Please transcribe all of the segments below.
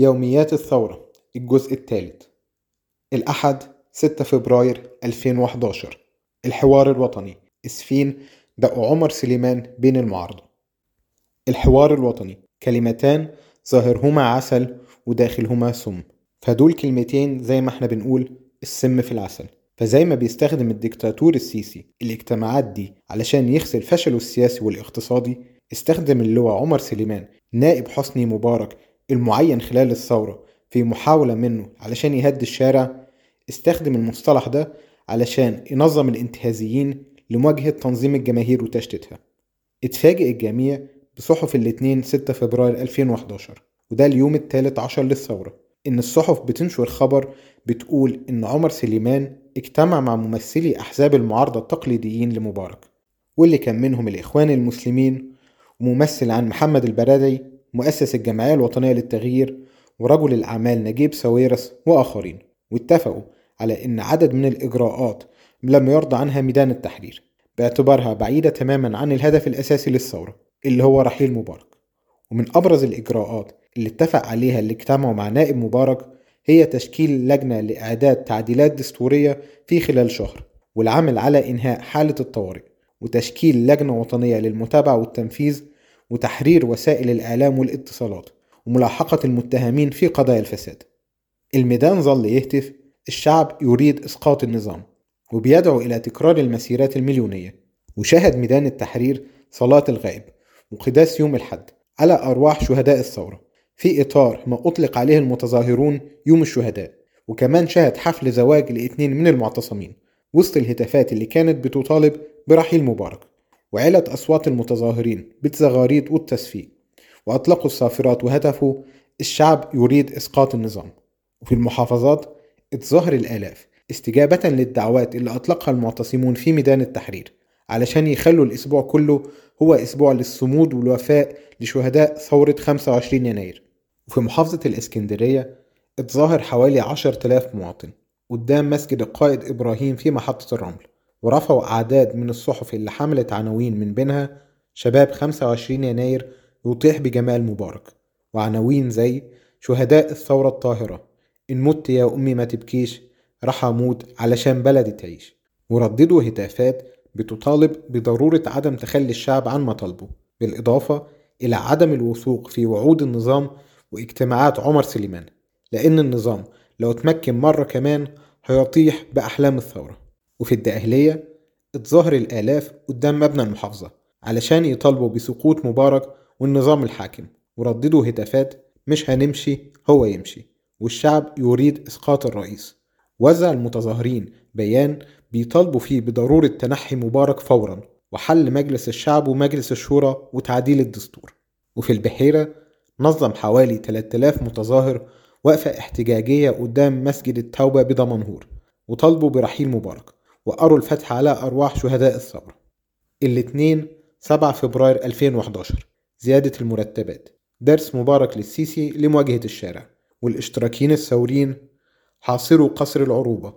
يوميات الثورة الجزء الثالث. الأحد 6 فبراير 2011 الحوار الوطني اسفين دق عمر سليمان بين المعارضة الحوار الوطني كلمتان ظاهرهما عسل وداخلهما سم. فدول كلمتين زي ما إحنا بنقول السم في العسل. فزي ما بيستخدم الدكتاتور السيسي الاجتماعات دي علشان يغسل فشله السياسي والاقتصادي استخدم اللواء عمر سليمان نائب حسني مبارك المعين خلال الثورة في محاولة منه علشان يهدي الشارع استخدم المصطلح ده علشان ينظم الانتهازيين لمواجهة تنظيم الجماهير وتشتيتها. اتفاجئ الجميع بصحف الاثنين 6 فبراير 2011 وده اليوم الثالث عشر للثورة إن الصحف بتنشر خبر بتقول إن عمر سليمان اجتمع مع ممثلي أحزاب المعارضة التقليديين لمبارك واللي كان منهم الإخوان المسلمين وممثل عن محمد البرادعي مؤسس الجمعية الوطنية للتغيير ورجل الأعمال نجيب ساويرس وآخرين واتفقوا على إن عدد من الإجراءات لم يرضى عنها ميدان التحرير باعتبارها بعيدة تماما عن الهدف الأساسي للثورة اللي هو رحيل مبارك. ومن أبرز الإجراءات اللي اتفق عليها اللي اجتمعوا مع نائب مبارك هي تشكيل لجنة لإعداد تعديلات دستورية في خلال شهر والعمل على إنهاء حالة الطوارئ وتشكيل لجنة وطنية للمتابعة والتنفيذ وتحرير وسائل الإعلام والاتصالات وملاحقة المتهمين في قضايا الفساد. الميدان ظل يهتف الشعب يريد إسقاط النظام وبيدعو إلى تكرار المسيرات المليونية. وشاهد ميدان التحرير صلاة الغائب وقداس يوم الحد على أرواح شهداء الثورة في إطار ما أطلق عليه المتظاهرون يوم الشهداء. وكمان شهد حفل زواج لإثنين من المعتصمين وسط الهتافات اللي كانت بتطالب برحيل مبارك. وعلت أصوات المتظاهرين بالزغاريد والتصفيق وأطلقوا الصافرات وهتفوا الشعب يريد إسقاط النظام. وفي المحافظات اتظاهر الآلاف استجابة للدعوات اللي أطلقها المعتصمون في ميدان التحرير علشان يخلوا الأسبوع كله هو أسبوع للصمود والوفاء لشهداء ثورة 25 يناير. وفي محافظة الإسكندرية اتظاهر حوالي 10,000 مواطن قدام مسجد القائد إبراهيم في محطة الرمل. ورفعوا أعداد من الصحف اللي حملت عناوين من بينها شباب 25 يناير يطيح بجمال مبارك وعناوين زي شهداء الثورة الطاهرة إن مت يا أمي ما تبكيش راح أموت علشان بلدي تعيش. ورددوا هتافات بتطالب بضرورة عدم تخلي الشعب عن مطالبه بالإضافة إلى عدم الوثوق في وعود النظام واجتماعات عمر سليمان لأن النظام لو تمكن مرة كمان هيطيح بأحلام الثورة. وفي الدقهلية اتظاهر الآلاف قدام مبنى المحافظة علشان يطالبوا بسقوط مبارك والنظام الحاكم ورددوا هتافات مش هنمشي هو يمشي والشعب يريد إسقاط الرئيس. وزع المتظاهرين بيان بيطالبوا فيه بضرورة تنحي مبارك فورا وحل مجلس الشعب ومجلس الشورى وتعديل الدستور. وفي البحيرة نظم حوالي 3000 متظاهر وقفة احتجاجية قدام مسجد التوبة بدمنهور وطالبوا برحيل مبارك. وقروا الفتح على أرواح شهداء الثورة الاثنين 7 فبراير 2011 زيادة المرتبات. درس مبارك للسيسي لمواجهة الشارع. والاشتراكيين الثوريين حاصروا قصر العروبة.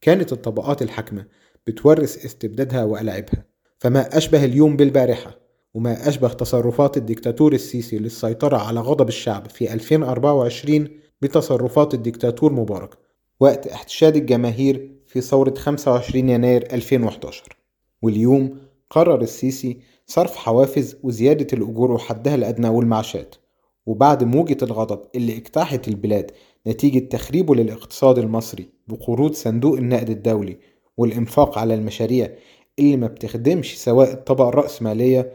كانت الطبقات الحاكمة بتورث استبدادها وألعابها فما أشبه اليوم بالبارحة وما أشبه تصرفات الدكتاتور السيسي للسيطرة على غضب الشعب في 2024 بتصرفات الدكتاتور مبارك. وقت احتشاد الجماهير في ثورة 25 يناير 2011 واليوم قرر السيسي صرف حوافز وزيادة الأجور وحدها الأدنى والمعاشات. وبعد موجة الغضب اللي اجتاحت البلاد نتيجة تخريبه للاقتصاد المصري بقروض صندوق النقد الدولي والإنفاق على المشاريع اللي ما بتخدمش سواء الطبقة الرأسمالية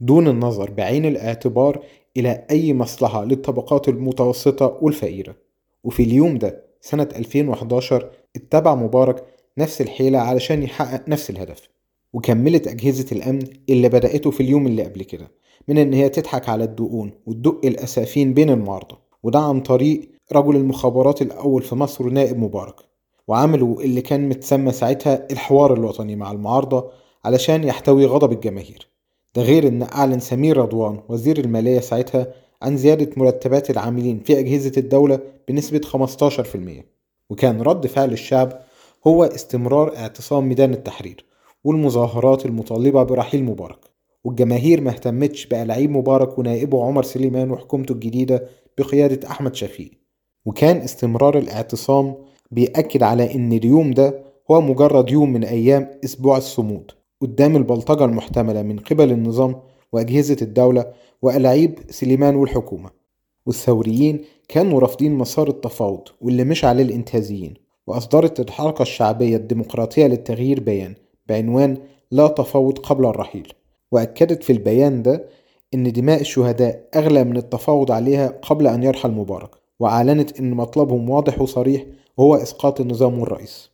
دون النظر بعين الاعتبار إلى أي مصلحة للطبقات المتوسطة والفقيرة. وفي اليوم ده سنة 2011 اتبع مبارك نفس الحيلة علشان يحقق نفس الهدف وكملت أجهزة الأمن اللي بدأته في اليوم اللي قبل كده من إن هي تضحك على الدقون وتدق الأسافين بين المعارضة. وده عن طريق رجل المخابرات الأول في مصر نائب مبارك وعملوا اللي كان متسمى ساعتها الحوار الوطني مع المعارضة علشان يحتوي غضب الجماهير. ده غير إن أعلن سمير رضوان وزير المالية ساعتها عن زيادة مرتبات العاملين في أجهزة الدولة بنسبة 15% وكان رد فعل الشعب هو استمرار اعتصام ميدان التحرير والمظاهرات المطالبة برحيل مبارك. والجماهير ما اهتمتش بألاعيب مبارك ونائبه عمر سليمان وحكومته الجديدة بقيادة أحمد شفيق. وكان استمرار الاعتصام بيأكد على إن اليوم ده هو مجرد يوم من أيام أسبوع الصمود قدام البلطجة المحتملة من قبل النظام وأجهزة الدولة وألاعيب سليمان والحكومة. والثوريين كانوا رافضين مسار التفاوض واللي مش عليه الانتهازيين وأصدرت الحركة الشعبية الديمقراطية للتغيير بيان بعنوان لا تفاوض قبل الرحيل وأكدت في البيان ده إن دماء الشهداء أغلى من التفاوض عليها قبل أن يرحل مبارك وأعلنت إن مطلبهم واضح وصريح وهو إسقاط النظام والرئيس.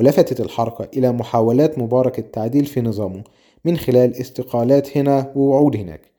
ولفتت الحركة إلى محاولات مبارك التعديل في نظامه من خلال استقالات هنا ووعود هناك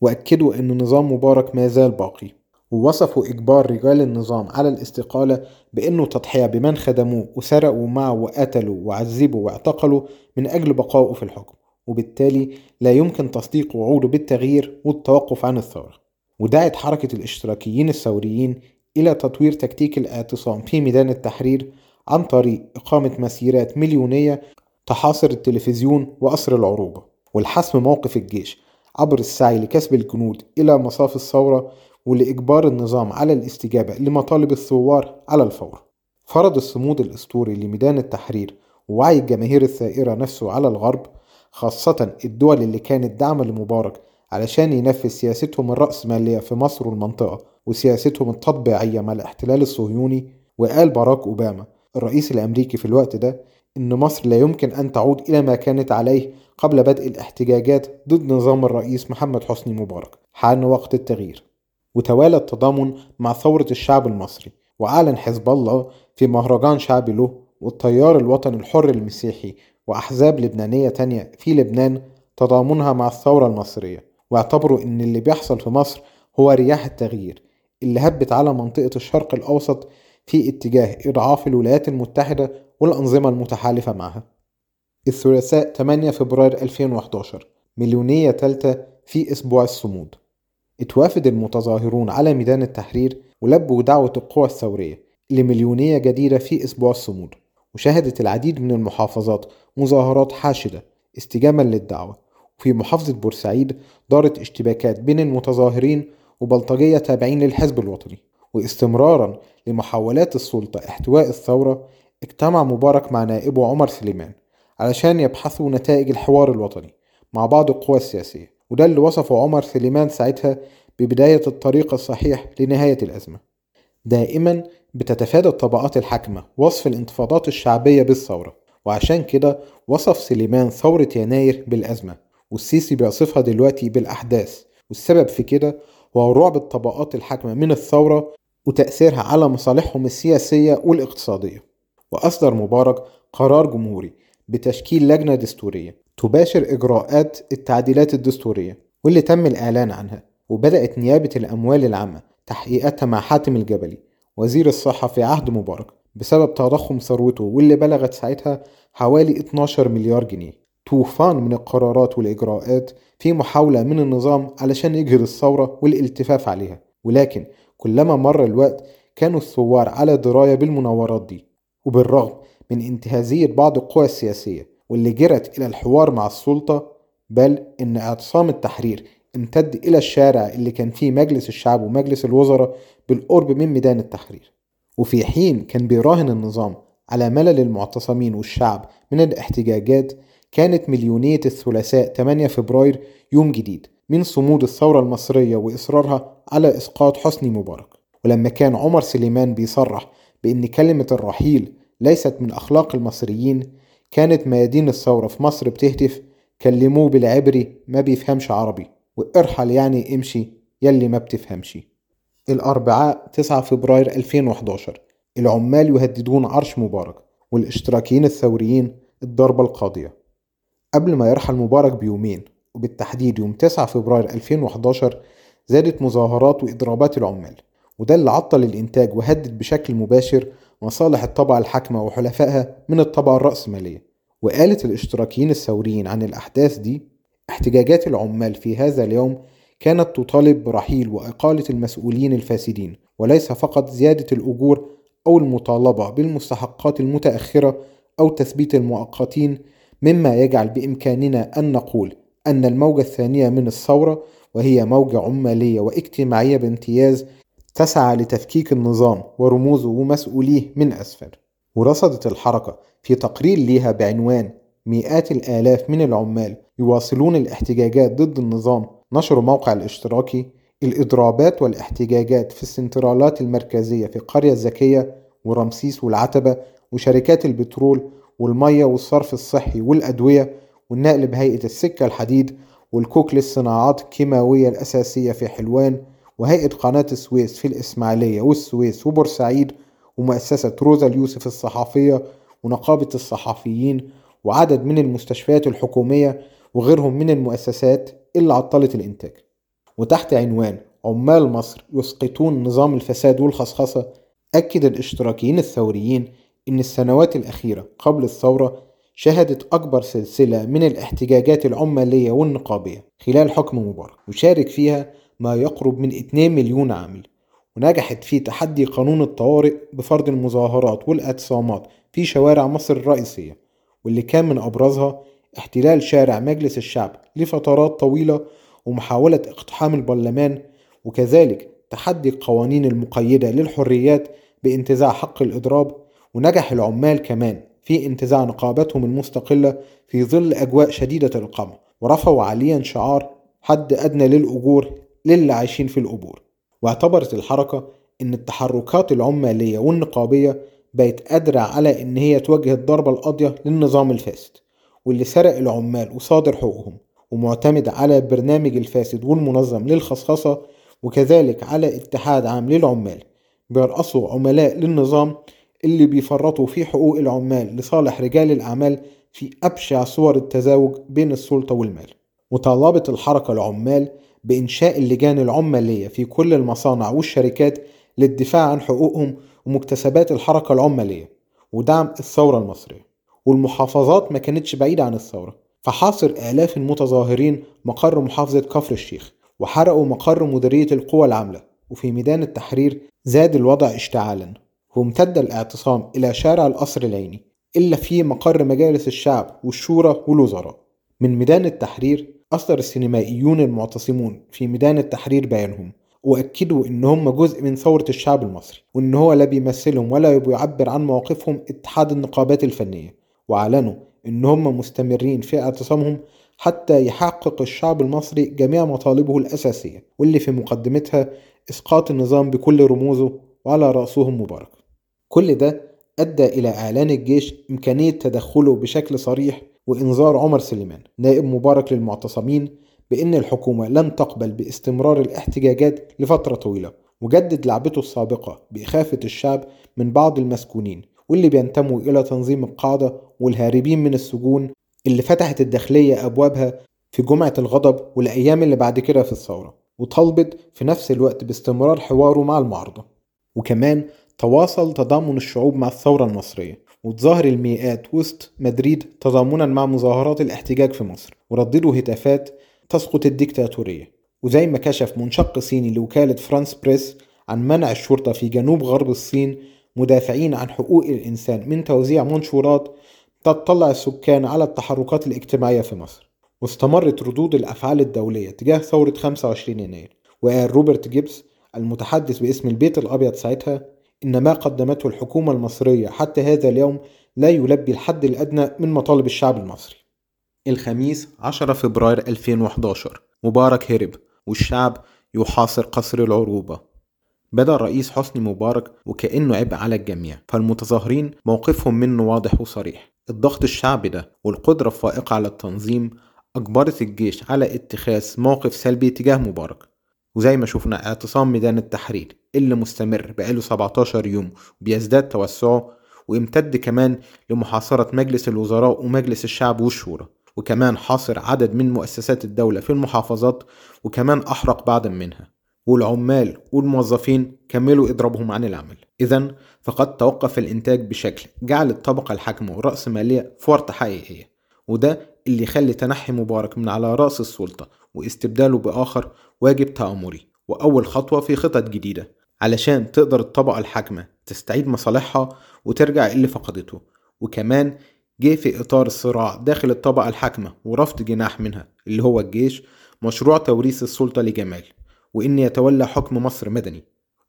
وأكدوا أن نظام مبارك ما زال باقي. ووصفوا إجبار رجال النظام على الاستقالة بأنه تضحية بمن خدموه وسرقوا معه وقتلوا وعذبوا واعتقلوا من أجل بقائه في الحكم وبالتالي لا يمكن تصديق وعوده بالتغيير والتوقف عن الثورة. ودعت حركة الاشتراكيين الثوريين إلى تطوير تكتيك الاعتصام في ميدان التحرير عن طريق إقامة مسيرات مليونية تحاصر التلفزيون وقصر العروبة والحسم موقف الجيش عبر السعي لكسب الجنود إلى مصاف الثورة ولإجبار النظام على الاستجابة لمطالب الثوار على الفور. فرض الصمود الأسطوري لميدان التحرير ووعي الجماهير الثائرة نفسه على الغرب خاصة الدول اللي كانت دعم لمبارك علشان ينفذ سياستهم الرأسمالية في مصر والمنطقة وسياستهم التطبيعية مع الاحتلال الصهيوني. وقال باراك أوباما الرئيس الأمريكي في الوقت ده إن مصر لا يمكن أن تعود إلى ما كانت عليه قبل بدء الاحتجاجات ضد نظام الرئيس محمد حسني مبارك حان وقت التغيير. وتوالى التضامن مع ثورة الشعب المصري وأعلن حزب الله في مهرجان شعبي له والتيار الوطني الحر المسيحي وأحزاب لبنانية تانية في لبنان تضامنها مع الثورة المصرية. واعتبروا إن اللي بيحصل في مصر هو رياح التغيير اللي هبت على منطقة الشرق الأوسط في اتجاه إضعاف الولايات المتحدة والأنظمة المتحالفة معها. الثلاثاء 8 فبراير 2011 مليونية تالتة في أسبوع الصمود. اتوافد المتظاهرون على ميدان التحرير ولبوا دعوة القوى الثورية لمليونية جديدة في أسبوع الصمود وشهدت العديد من المحافظات مظاهرات حاشدة استجابا للدعوة. وفي محافظة بورسعيد دارت اشتباكات بين المتظاهرين وبلطجية تابعين للحزب الوطني. واستمرارا لمحاولات السلطة احتواء الثورة اجتمع مبارك مع نائبه عمر سليمان علشان يبحثوا نتائج الحوار الوطني مع بعض القوى السياسية. وده اللي وصفه عمر سليمان ساعتها ببداية الطريق الصحيح لنهاية الأزمة. دائما بتتفادى الطبقات الحاكمة وصف الانتفاضات الشعبية بالثورة وعشان كده وصف سليمان ثورة يناير بالأزمة والسيسي بيصفها دلوقتي بالأحداث والسبب في كده هو رعب الطبقات الحاكمة من الثورة وتأثيرها على مصالحهم السياسية والاقتصادية. وأصدر مبارك قرار جمهوري بتشكيل لجنة دستورية تباشر إجراءات التعديلات الدستورية واللي تم الإعلان عنها وبدأت نيابة الأموال العامة تحقيقاتها مع حاتم الجبلي وزير الصحة في عهد مبارك بسبب تضخم ثروته واللي بلغت ساعتها حوالي 12 مليار جنيه. طوفان من القرارات والإجراءات في محاولة من النظام علشان يجهد الثورة والالتفاف عليها. ولكن كلما مر الوقت كانوا الثوار على دراية بالمناورات دي وبالرغم من انتهازية بعض القوى السياسية واللي جرت إلى الحوار مع السلطة بل إن أعتصام التحرير امتد إلى الشارع اللي كان فيه مجلس الشعب ومجلس الوزراء بالقرب من ميدان التحرير. وفي حين كان بيراهن النظام على ملل المعتصمين والشعب من الاحتجاجات كانت مليونية الثلاثاء 8 فبراير يوم جديد من صمود الثورة المصرية وإصرارها على إسقاط حسني مبارك. ولما كان عمر سليمان بيصرح بأن كلمة الرحيل ليست من أخلاق المصريين كانت ميادين الثورة في مصر بتهتف كلموه بالعبري ما بيفهمش عربي وإرحل يعني امشي يلي ما بتفهمش. الأربعاء 9 فبراير 2011 العمال يهددون عرش مبارك والاشتراكيين الثوريين الضربة القاضية. قبل ما يرحل مبارك بيومين وبالتحديد يوم 9 فبراير 2011 زادت مظاهرات وإضرابات العمال وده اللي عطل الإنتاج وهدد بشكل مباشر مصالح الطبقة الحاكمة وحلفائها من الطبقة الرأسمالية. وقالت الاشتراكيين الثوريين عن الأحداث دي احتجاجات العمال في هذا اليوم كانت تطالب برحيل وإقالة المسؤولين الفاسدين وليس فقط زيادة الأجور أو المطالبة بالمستحقات المتأخرة أو تثبيت المؤقتين مما يجعل بإمكاننا أن نقول أن الموجة الثانية من الثورة وهي موجة عمالية واجتماعية بامتياز تسعى لتفكيك النظام ورموزه ومسؤوليه من أسفل. ورصدت الحركة في تقرير ليها بعنوان مئات الآلاف من العمال يواصلون الاحتجاجات ضد النظام. نشر موقع الاشتراكي الإضرابات والاحتجاجات في السنترالات المركزية في القرية الذكية ورمسيس والعتبة وشركات البترول والمية والصرف الصحي والأدوية والنقل بهيئة السكة الحديد والكوك للصناعات الكيماوية الأساسية في حلوان وهيئة قناة السويس في الإسماعيلية والسويس وبورسعيد ومؤسسة روزا اليوسف الصحفية ونقابة الصحفيين وعدد من المستشفيات الحكومية وغيرهم من المؤسسات اللي عطلت الإنتاج. وتحت عنوان عمال مصر يسقطون نظام الفساد والخصخصة أكد الاشتراكيين الثوريين إن السنوات الأخيرة قبل الثورة شهدت أكبر سلسلة من الاحتجاجات العمالية والنقابية خلال حكم مبارك وشارك فيها ما يقرب من 2 مليون عامل. ونجحت في تحدي قانون الطوارئ بفرض المظاهرات والإعتصامات في شوارع مصر الرئيسية واللي كان من أبرزها احتلال شارع مجلس الشعب لفترات طويلة ومحاولة اقتحام البرلمان وكذلك تحدي القوانين المقيدة للحريات بانتزاع حق الإضراب. ونجح العمال كمان في انتزاع نقابتهم المستقلة في ظل أجواء شديدة القمع ورفعوا عاليا شعار حد أدنى للأجور. للي عايشين في القبور. واعتبرت الحركة إن التحركات العمالية والنقابية بقت قادرة على إن هي توجه الضربة القاضية للنظام الفاسد واللي سرق العمال وصادر حقوقهم ومعتمد على البرنامج الفاسد والمنظم للخصخصة وكذلك على اتحاد عام للعمال بيرقصوا عملاء للنظام اللي بيفرطوا في حقوق العمال لصالح رجال الأعمال في أبشع صور التزاوج بين السلطة والمال. وطالبت الحركة العمال بإنشاء اللجان العمالية في كل المصانع والشركات للدفاع عن حقوقهم ومكتسبات الحركة العمالية ودعم الثورة المصرية. والمحافظات ما كانتش بعيدة عن الثورة فحاصر آلاف المتظاهرين مقر محافظة كفر الشيخ وحرقوا مقر مديرية القوى العاملة وفي ميدان التحرير زاد الوضع اشتعالا وامتد الاعتصام إلى شارع القصر العيني إلا في مقر مجالس الشعب والشورى والوزراء. من ميدان التحرير أصدر السينمائيون المعتصمون في ميدان التحرير بيانهم وأكدوا إن هم جزء من ثورة الشعب المصري وإن هو لا بيمثلهم ولا بيعبر عن مواقفهم اتحاد النقابات الفنية وأعلنوا إن هم مستمرين في اعتصامهم حتى يحقق الشعب المصري جميع مطالبه الأساسية واللي في مقدمتها إسقاط النظام بكل رموزه وعلى رأسهم مبارك. كل ده أدى إلى إعلان الجيش إمكانية تدخله بشكل صريح وإنذار عمر سليمان نائب مبارك للمعتصمين بأن الحكومة لن تقبل باستمرار الاحتجاجات لفترة طويلة وجدد لعبته السابقة بإخافة الشعب من بعض المسكونين واللي بينتموا إلى تنظيم القاعدة والهاربين من السجون اللي فتحت الداخلية أبوابها في جمعة الغضب والأيام اللي بعد كده في الثورة وطالبت في نفس الوقت باستمرار حواره مع المعارضة. وكمان تواصل تضامن الشعوب مع الثورة المصرية وتظاهر المئات وسط مدريد تضامنا مع مظاهرات الاحتجاج في مصر ورددوا هتافات تسقط الديكتاتورية وزي ما كشف منشق صيني لوكالة فرانس بريس عن منع الشرطة في جنوب غرب الصين مدافعين عن حقوق الإنسان من توزيع منشورات تطلع السكان على التحركات الاجتماعية في مصر. واستمرت ردود الأفعال الدولية تجاه ثورة 25 يناير. وقال روبرت جيبس المتحدث باسم البيت الأبيض ساعتها إن ما قدمته الحكومة المصرية حتى هذا اليوم لا يلبي الحد الأدنى من مطالب الشعب المصري. الخميس 10 فبراير 2011 مبارك هرب والشعب يحاصر قصر العروبة. بدا الرئيس حسني مبارك وكأنه عبء على الجميع فالمتظاهرين موقفهم منه واضح وصريح. الضغط الشعبي ده والقدرة الفائقة على التنظيم أجبرت الجيش على اتخاذ موقف سلبي تجاه مبارك. وزي ما شفنا اعتصام ميدان التحرير اللي مستمر بقاله 17 يوم وبيزداد توسعه وامتد كمان لمحاصرة مجلس الوزراء ومجلس الشعب والشورى وكمان حاصر عدد من مؤسسات الدولة في المحافظات وكمان أحرق بعضا منها. والعمال والموظفين كملوا إضرابهم عن العمل. إذا فقد توقف الإنتاج بشكل جعل الطبقة الحاكمة والرأسمالية في ورطة حقيقية وده اللي يخلي تنحي مبارك من على رأس السلطة واستبداله بآخر واجب تآمري وأول خطوة في خطط جديدة علشان تقدر الطبقة الحاكمة تستعيد مصالحها وترجع اللي فقدته. وكمان جه في إطار الصراع داخل الطبقة الحاكمة ورفض جناح منها اللي هو الجيش مشروع توريث السلطة لجمال وإن يتولى حكم مصر مدني.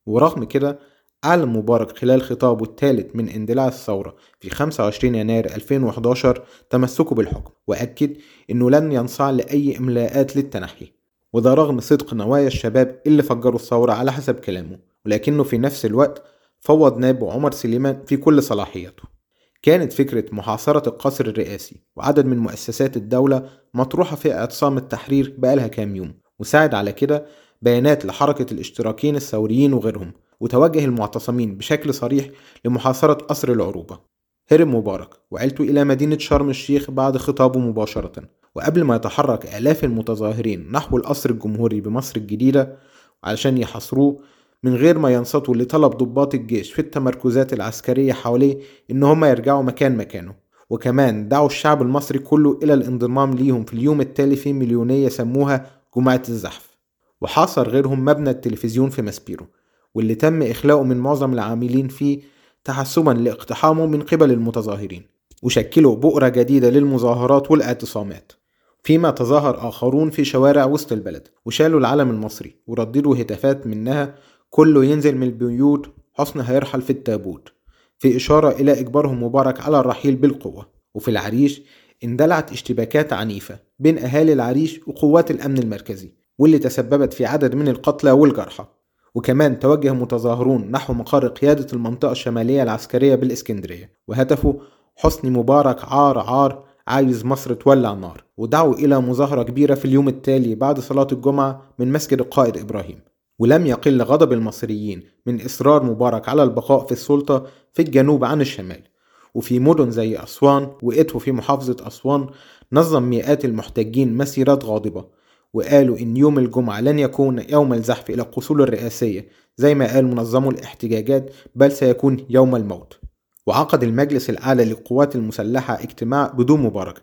ورغم كده أعلن مبارك خلال خطابه الثالث من اندلاع الثورة في 25 يناير 2011 تمسكه بالحكم وأكد إنه لن ينصاع لأي إملاءات للتنحي. وده رغم صدق نوايا الشباب اللي فجروا الثورة على حسب كلامه ولكنه في نفس الوقت فوض نائبه عمر سليمان في كل صلاحياته كانت فكرة محاصرة القصر الرئاسي وعدد من مؤسسات الدولة مطروحة في إعتصام التحرير بقالها كام يوم وساعد على كده بيانات لحركة الاشتراكيين الثوريين وغيرهم. وتوجه المعتصمين بشكل صريح لمحاصرة قصر العروبة. هرب مبارك وعيلته إلى مدينة شرم الشيخ بعد خطابه مباشرة وقبل ما يتحرك آلاف المتظاهرين نحو القصر الجمهوري بمصر الجديدة علشان يحاصروه من غير ما ينصتوا لطلب ضباط الجيش في التمركزات العسكرية حواليه إن هم يرجعوا مكان مكانه. وكمان دعوا الشعب المصري كله إلى الانضمام ليهم في اليوم التالي في مليونية سموها جمعة الزحف. وحاصر غيرهم مبنى التلفزيون في ماسبيرو. واللي تم إخلاؤه من معظم العاملين فيه تحسبا لاقتحامه من قبل المتظاهرين وشكلوا بؤرة جديدة للمظاهرات والاعتصامات. فيما تظاهر آخرون في شوارع وسط البلد وشالوا العلم المصري ورددوا هتافات منها كله ينزل من البيوت حسن هيرحل في التابوت. في إشارة إلى إجبارهم مبارك على الرحيل بالقوة. وفي العريش اندلعت اشتباكات عنيفة بين أهالي العريش وقوات الأمن المركزي واللي تسببت في عدد من القتلى والجرحى. وكمان توجه متظاهرون نحو مقر قيادة المنطقة الشمالية العسكرية بالإسكندرية وهتفوا حسني مبارك عار عار عايز مصر تولع نار ودعوا إلى مظاهرة كبيرة في اليوم التالي بعد صلاة الجمعة من مسجد القائد إبراهيم. ولم يقل غضب المصريين من إصرار مبارك على البقاء في السلطة في الجنوب عن الشمال. وفي مدن زي أسوان وإتو في محافظة أسوان نظم مئات المحتجين مسيرات غاضبة. وقالوا إن يوم الجمعة لن يكون يوم الزحف إلى القصور الرئاسية زي ما قال منظمو الاحتجاجات بل سيكون يوم الموت. وعقد المجلس الأعلى للقوات المسلحة اجتماع بدون مبارك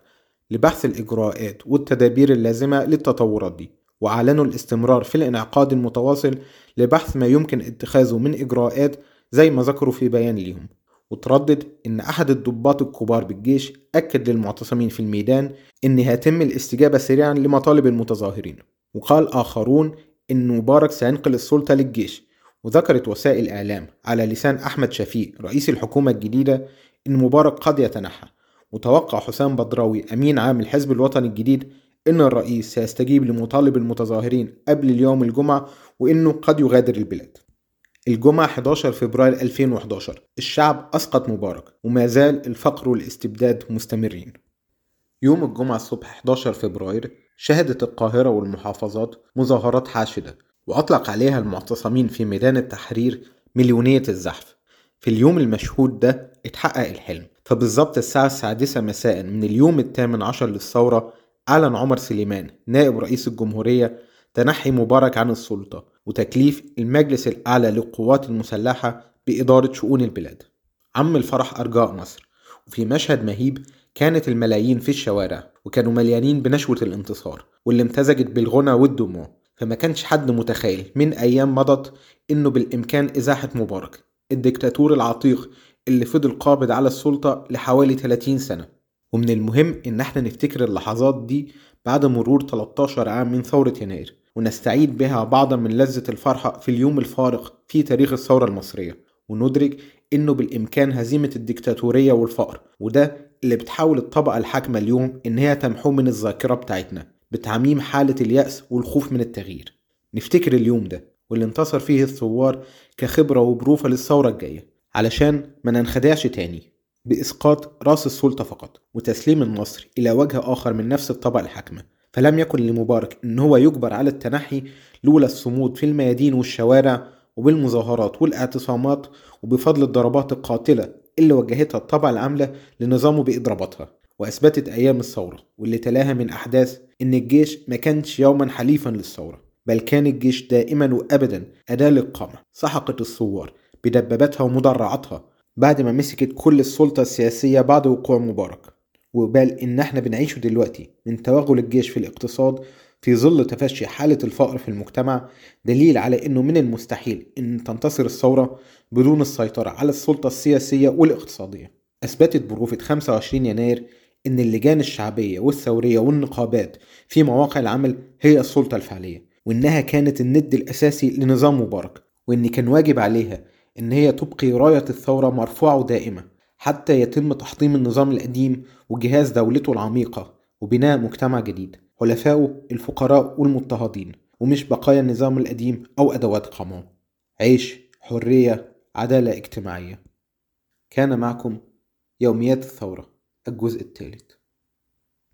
لبحث الإجراءات والتدابير اللازمة للتطورات دي. وأعلنوا الاستمرار في الانعقاد المتواصل لبحث ما يمكن اتخاذه من إجراءات زي ما ذكروا في بيان ليهم. وتردد إن أحد الضباط الكبار بالجيش أكد للمعتصمين في الميدان إن هيتم الاستجابة سريعا لمطالب المتظاهرين وقال آخرون إن مبارك سينقل السلطة للجيش وذكرت وسائل إعلام على لسان أحمد شفيق رئيس الحكومة الجديدة إن مبارك قد يتنحى وتوقع حسام بدراوي أمين عام الحزب الوطني الجديد إن الرئيس سيستجيب لمطالب المتظاهرين قبل اليوم الجمعة وإنه قد يغادر البلاد. الجمعة 11 فبراير 2011 الشعب أسقط مبارك وما زال الفقر والاستبداد مستمرين. يوم الجمعة الصبح 11 فبراير شهدت القاهرة والمحافظات مظاهرات حاشدة وأطلق عليها المعتصمين في ميدان التحرير مليونية الزحف. في اليوم المشهود ده اتحقق الحلم. فبالظبط الساعة السادسة مساء من اليوم الثامن عشر للثورة أعلن عمر سليمان نائب رئيس الجمهورية تنحي مبارك عن السلطة. وتكليف المجلس الأعلى للقوات المسلحة بإدارة شؤون البلاد. عم الفرح أرجاء مصر. وفي مشهد مهيب كانت الملايين في الشوارع وكانوا مليانين بنشوة الانتصار واللي امتزجت بالغنى والدموع. فما كانش حد متخيل من أيام مضت إنه بالإمكان إزاحة مبارك الدكتاتور العتيق اللي فضل قابض على السلطة لحوالي 30 سنة. ومن المهم إن إحنا نفتكر اللحظات دي بعد مرور 13 عام من ثورة يناير. ونستعيد بها بعضا من لذة الفرحة في اليوم الفارق في تاريخ الثورة المصرية. وندرك إنه بالإمكان هزيمة الدكتاتورية والفقر وده اللي بتحاول الطبقة الحاكمة اليوم إن هي تمحوه من الذاكرة بتاعتنا بتعميم حالة اليأس والخوف من التغيير. نفتكر اليوم ده واللي انتصر فيه الثوار كخبرة وبروفة للثورة الجاية علشان ما ننخدعش تاني بإسقاط رأس السلطة فقط وتسليم النصر إلى وجه آخر من نفس الطبقة الحاكمة. فلم يكن لمبارك إن هو يجبر على التنحي لولا الصمود في الميادين والشوارع وبالمظاهرات والاعتصامات وبفضل الضربات القاتلة اللي وجهتها الطبقة العاملة لنظامه بإضراباتها وأثبتت أيام الثورة واللي تلاها من أحداث إن الجيش ما كانش يوما حليفا للثورة بل كان الجيش دائما وأبدا أداة للقمع سحقت الثوار بدباباتها ومدرعاتها بعد ما مسكت كل السلطة السياسية بعد وقوع مبارك. وبال إن إحنا بنعيشه دلوقتي من توغل الجيش في الاقتصاد في ظل تفشي حالة الفقر في المجتمع دليل على إنه من المستحيل إن تنتصر الثورة بدون السيطرة على السلطة السياسية والاقتصادية. أثبتت بروفة 25 يناير إن اللجان الشعبية والثورية والنقابات في مواقع العمل هي السلطة الفعلية وإنها كانت الند الأساسي لنظام مبارك وإن كان واجب عليها إن هي تبقي راية الثورة مرفوعة ودائمة. حتى يتم تحطيم النظام القديم وجهاز دولته العميقة وبناء مجتمع جديد حلفائه الفقراء والمضطهدين ومش بقايا النظام القديم أو أدوات قمعه عيش حرية عدالة اجتماعية. كان معكم يوميات الثورة الجزء الثالث